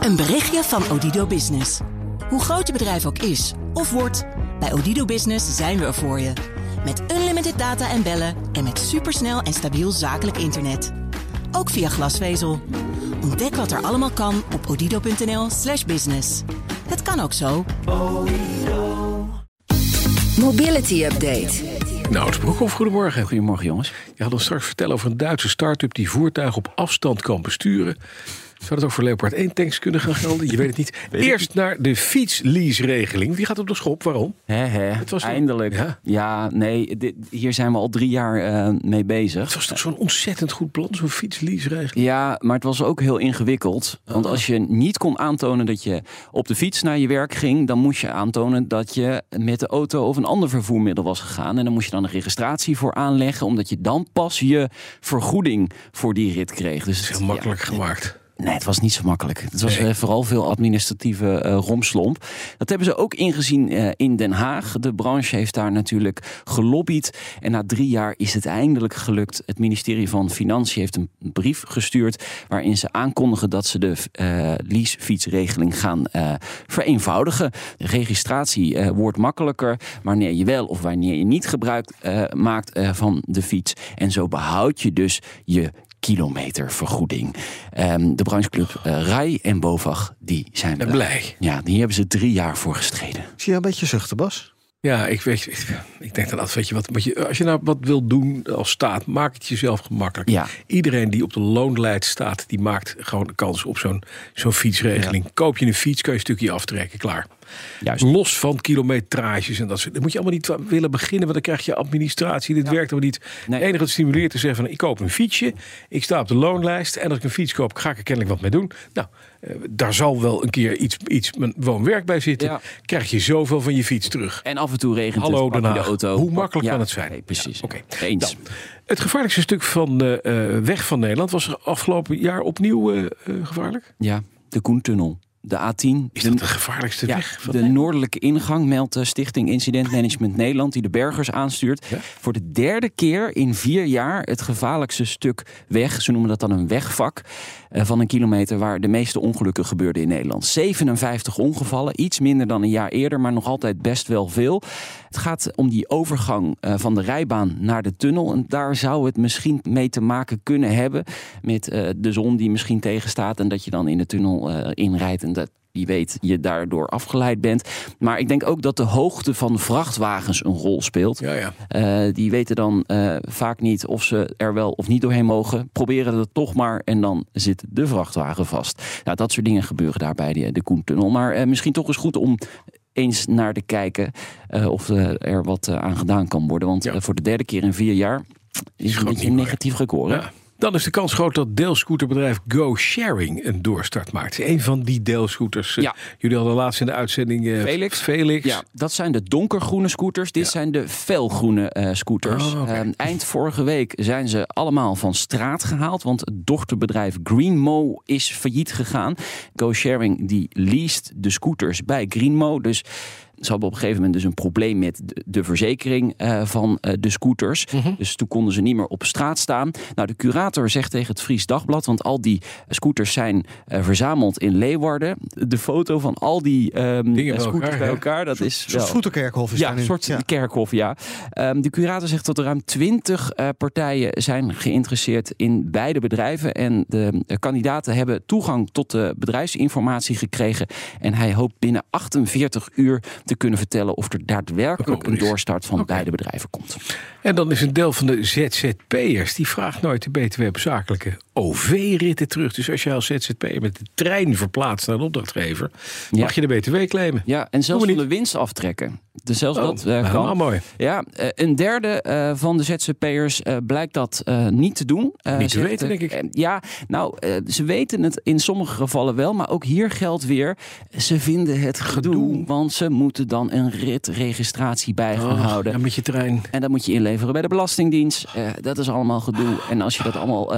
Een berichtje van Odido Business. Hoe groot je bedrijf ook is of wordt, bij Odido Business zijn we er voor je. Met unlimited data en bellen en met supersnel en stabiel zakelijk internet. Ook via glasvezel. Ontdek wat er allemaal kan op odido.nl/slash business. Het kan ook zo. Mobility Update. Nou, Broekhoff, goedemorgen. Goedemorgen jongens. Je had ons straks vertellen over een Duitse start-up die voertuigen op afstand kan besturen. Zou dat ook voor Leopard 1 tanks kunnen gaan gelden? Je weet het niet. Eerst naar de fietslease-regeling. Die gaat op de schop. Waarom? Het was Eindelijk. Ja? Ja, nee, dit, hier zijn we al drie jaar eh, mee bezig. Het was toch zo'n ontzettend goed plan, zo'n fietslease-regeling? Ja, maar het was ook heel ingewikkeld. Want Oh. als je niet kon aantonen dat je op de fiets naar je werk ging, dan moest je aantonen dat je met de auto of een ander vervoermiddel was gegaan. En dan moest je dan een registratie voor aanleggen, omdat je dan pas je vergoeding voor die rit kreeg. Dus Het is het- heel makkelijk ja, gemaakt. Nee, het was niet zo makkelijk. Het was Nee. eh, vooral veel administratieve eh, romslomp. Dat hebben ze ook ingezien eh, in Den Haag. De branche heeft daar natuurlijk gelobbyd. En na drie jaar is het eindelijk gelukt. Het ministerie van Financiën heeft een brief gestuurd... waarin ze aankondigen dat ze de eh leasefietsregeling gaan vereenvoudigen. De registratie wordt makkelijker wanneer je wel of wanneer je niet gebruik maakt van de fiets. En zo behoud je dus je kilometervergoeding. Ehm, de brancheclub eh RAI en BOVAG, die zijn En blij. Ja, die hebben ze drie jaar voor gestreden. Zie je een beetje zuchten, Bas? Ja, ik, weet, ik, ik denk dan altijd, weet je wat, wat je, als je nou wat wil doen als staat, maak het jezelf gemakkelijk. Ja. Iedereen die op de loonlijst staat, die maakt gewoon de kans op zo'n zo'n fietsregeling. Koop je een fiets, kan je een stukje aftrekken, klaar. Juist. Los van kilometrages en dat soort. Dat moet je allemaal niet willen beginnen, want dan krijg je administratie. Dit werkt maar niet. Nee. Het enige wat stimuleert is zeggen van, ik koop een fietsje, ik sta op de loonlijst en als ik een fiets koop, ga ik er kennelijk wat mee doen. Nou, eh, daar zal wel een keer iets, iets woon-werk bij zitten. Ja. Krijg je zoveel van je fiets terug. En af en toe regent Hallo, het, de auto. Hoe makkelijk Ja, kan het zijn? nee, precies. Ja, oké. Eens. Dan, het gevaarlijkste stuk van de eh, weg van Nederland was er afgelopen jaar opnieuw eh, eh, gevaarlijk. Ja, de Koentunnel. De A10. Is dat de gevaarlijkste ja, weg? Van de noordelijke ingang meldt de Stichting Incident Management Nederland, die de bergers aanstuurt. Ja? Voor de derde keer in vier jaar het gevaarlijkste stuk weg. Ze noemen dat dan een wegvak eh, van een kilometer waar de meeste ongelukken gebeurden in Nederland. 57 ongevallen, iets minder dan een jaar eerder, maar nog altijd best wel veel. Het gaat om die overgang eh, van de rijbaan naar de tunnel. En daar zou het misschien mee te maken kunnen hebben met eh, de zon die misschien tegenstaat en dat je dan in de tunnel eh, inrijdt en dat wie weet je daardoor afgeleid bent. Maar ik denk ook dat de hoogte van vrachtwagens een rol speelt. Ja, ja. Eh, die weten dan eh, vaak niet of ze er wel of niet doorheen mogen. Proberen het toch maar en dan zit de vrachtwagen vast. Nou, dat soort dingen gebeuren daar bij de, de Koentunnel. Maar eh, misschien toch eens goed om eens naar te kijken of er wat aan gedaan kan worden. Want Ja. voor de derde keer in vier jaar is gewoon een beetje een negatief record. hè? Dan is de kans groot dat deelscooterbedrijf Go Sharing een doorstart maakt. Een van die deelscooters. eh, Ja. Jullie hadden laatst in de uitzending eh, Felix. Felix. Ja, dat zijn de donkergroene scooters. Dit zijn de felgroene eh, scooters. Oh. Ehm, eind vorige week zijn ze allemaal van straat gehaald. Want het dochterbedrijf Greenmo is failliet gegaan. GoSharing die leest de scooters bij Greenmo. Dus ze hadden op een gegeven moment dus een probleem met de, de verzekering eh, van eh, de scooters. Mhm. Dus toen konden ze niet meer op straat staan. Nou, de curator zegt tegen het Fries Dagblad, want al die scooters zijn eh, verzameld in Leeuwarden. De foto van al die ehm, Dingen bij scooters elkaar, bij elkaar, dat is Een soort is ja, een soort kerkhof, ja. Ehm, de curator zegt dat er ruim twintig partijen zijn geïnteresseerd in beide bedrijven. En de eh, kandidaten hebben toegang tot de bedrijfsinformatie gekregen. En hij hoopt binnen 48 uur te kunnen vertellen of er daadwerkelijk een doorstart van beide bedrijven komt. En dan is een deel van de ZZP'ers, die vraagt nooit de BTW op zakelijke OV-ritten terug. Dus als je als ZZP'er met de trein verplaatst naar een opdrachtgever, Ja. mag je de BTW claimen. Ja, en zelfs van de winst aftrekken. Dus zelfs Oh, dat helemaal kan. mooi. Ja, eh, een derde eh, van de ZZP'ers blijkt dat niet te doen. Niet te weten, denk ik. ja, nou, ze weten het in sommige gevallen wel. Maar ook hier geldt weer, ze vinden het gedoe. Gedoe. Want ze moeten dan een ritregistratie bij gaan Oh, houden. ja, met je trein. En dat moet je inleveren bij de Belastingdienst. Dat is allemaal gedoe. En als je dat allemaal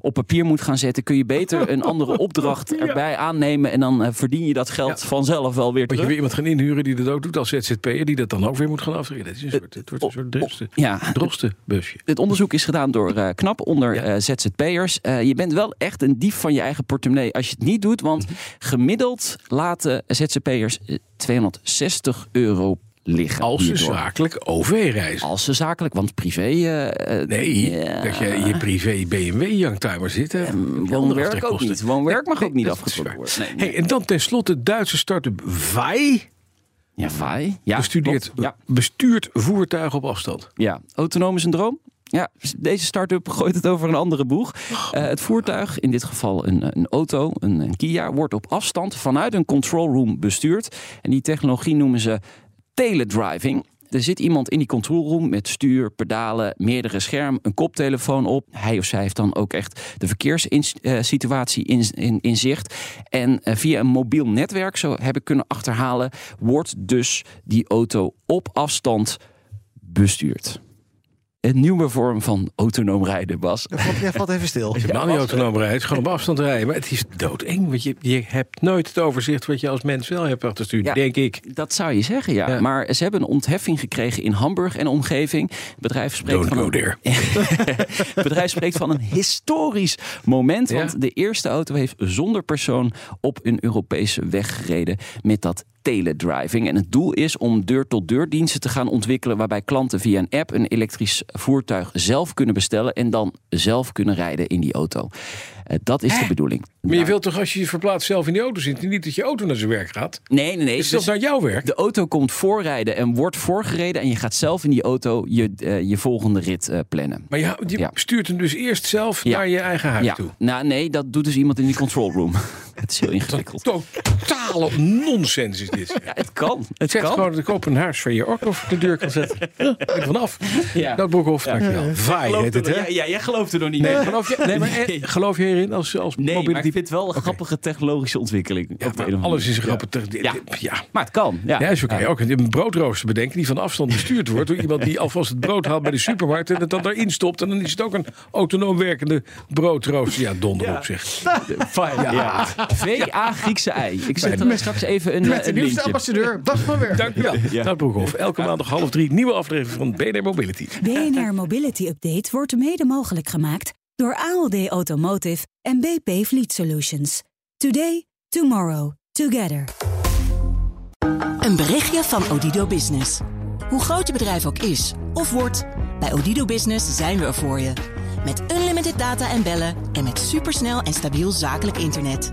op papier moet gaan zetten, kun je beter een andere opdracht erbij aannemen. En dan verdien je dat geld vanzelf wel weer Moet je terug. weer iemand gaan inhuren die dat ook doet als ZZP'er, die dat dan ook weer moet gaan aftreden. Het, is een soort, het wordt een soort drosten, Ja, drostenbusje. Het onderzoek is gedaan door eh, KNAP onder eh, ZZP'ers. Eh, je bent wel echt een dief van je eigen portemonnee als je het niet doet. Want gemiddeld laten ZZP'ers eh, 260 euro liggen. Als ze hierdoor. zakelijk OV reizen. Als ze zakelijk, want privé... eh, eh, Nee, ja, dat je je privé BMW Youngtimer zit. andere Woonwerk ook niet. Woonwerk mag Nee, ook niet afgetrokken waar. worden. Nee, nee. Hey, en dan tenslotte Duitse start-up VAI Ja, VAI. Ja, bestudeert. Ja, bestuurt voertuigen op afstand. ja, autonoom is een droom. Ja, deze start-up gooit het over een andere boeg. Eh, het voertuig, in dit geval een, een auto, een, een Kia, wordt op afstand vanuit een control room bestuurd. En die technologie noemen ze teledriving. Er zit iemand in die control room met stuur, pedalen, meerdere schermen, een koptelefoon op. Hij of zij heeft dan ook echt de verkeerssituatie in, in, in zicht. En eh, via een mobiel netwerk, zo heb ik kunnen achterhalen, wordt dus die auto op afstand bestuurd. Een nieuwe vorm van autonoom rijden, Bas. Jij valt even stil. Je hebt nou niet autonoom rijden, het is gewoon op afstand rijden. Maar het is doodeng, want je, je hebt nooit het overzicht wat je als mens wel hebt achter stuur, Ja. denk ik. Dat zou je zeggen, ja. Ja. Maar ze hebben een ontheffing gekregen in Hamburg en omgeving. Het bedrijf spreekt, Don't van go een, there. het bedrijf spreekt van een historisch moment. Ja. Want de eerste auto heeft zonder persoon op een Europese weg gereden met dat teledriving. En het doel is om deur-tot-deur diensten te gaan ontwikkelen... waarbij klanten via een app een elektrisch voertuig zelf kunnen bestellen... en dan zelf kunnen rijden in die auto. Eh, dat is de bedoeling. Maar je wilt toch als je je verplaatst zelf in die auto zit, niet dat je auto naar zijn werk gaat? Nee, nee, nee. Is dat Dus- naar jouw werk? De auto komt voorrijden en wordt voorgereden. En je gaat zelf in die auto je, eh, je volgende rit eh, plannen. Maar je, je Ja. stuurt hem dus eerst zelf Ja. naar je eigen huis Ja, toe. nou nee, dat doet dus iemand in die control room. Het is heel ingewikkeld. Totale nonsens is dit. Ja, het kan. Het Zeg kan. gewoon dat ik op een huis van je ook over de deur kan zetten. Ja, vanaf. Ja. Dat Broekhoff, dankjewel. Vaai heet het, hè? Ja, ja, jij gelooft er nog niet Nee, in. geloof je, nee, maar eh, geloof je hierin als, als Nee, maar mobility? ik vind het wel een grappige technologische ontwikkeling. Ja, op de alles is een manier. grappig. te- Ja. Ja. Maar het kan. Ja, Ja, is oké. Ja. Ook een broodrooster bedenken die van afstand bestuurd wordt door iemand die alvast het brood haalt bij de supermarkt en het dan erin stopt. En dan is het ook een autonoom werkende broodrooster. Ja, donder op zich. Fijn, ja. VA Griekse ei. Ik zet er straks even een, Met eh, de een nieuwste linkje. ambassadeur, Bas van Werk. Dank u wel. Ja. Dat Broekhoff. Elke maandag half drie nieuwe aflevering van BNR Mobility. BNR Mobility Update wordt mede mogelijk gemaakt door ALD Automotive en BP Fleet Solutions. Today, tomorrow, together. Een berichtje van Odido Business. Hoe groot je bedrijf ook is of wordt, bij Odido Business zijn we er voor je. Met unlimited data en bellen en met supersnel en stabiel zakelijk internet.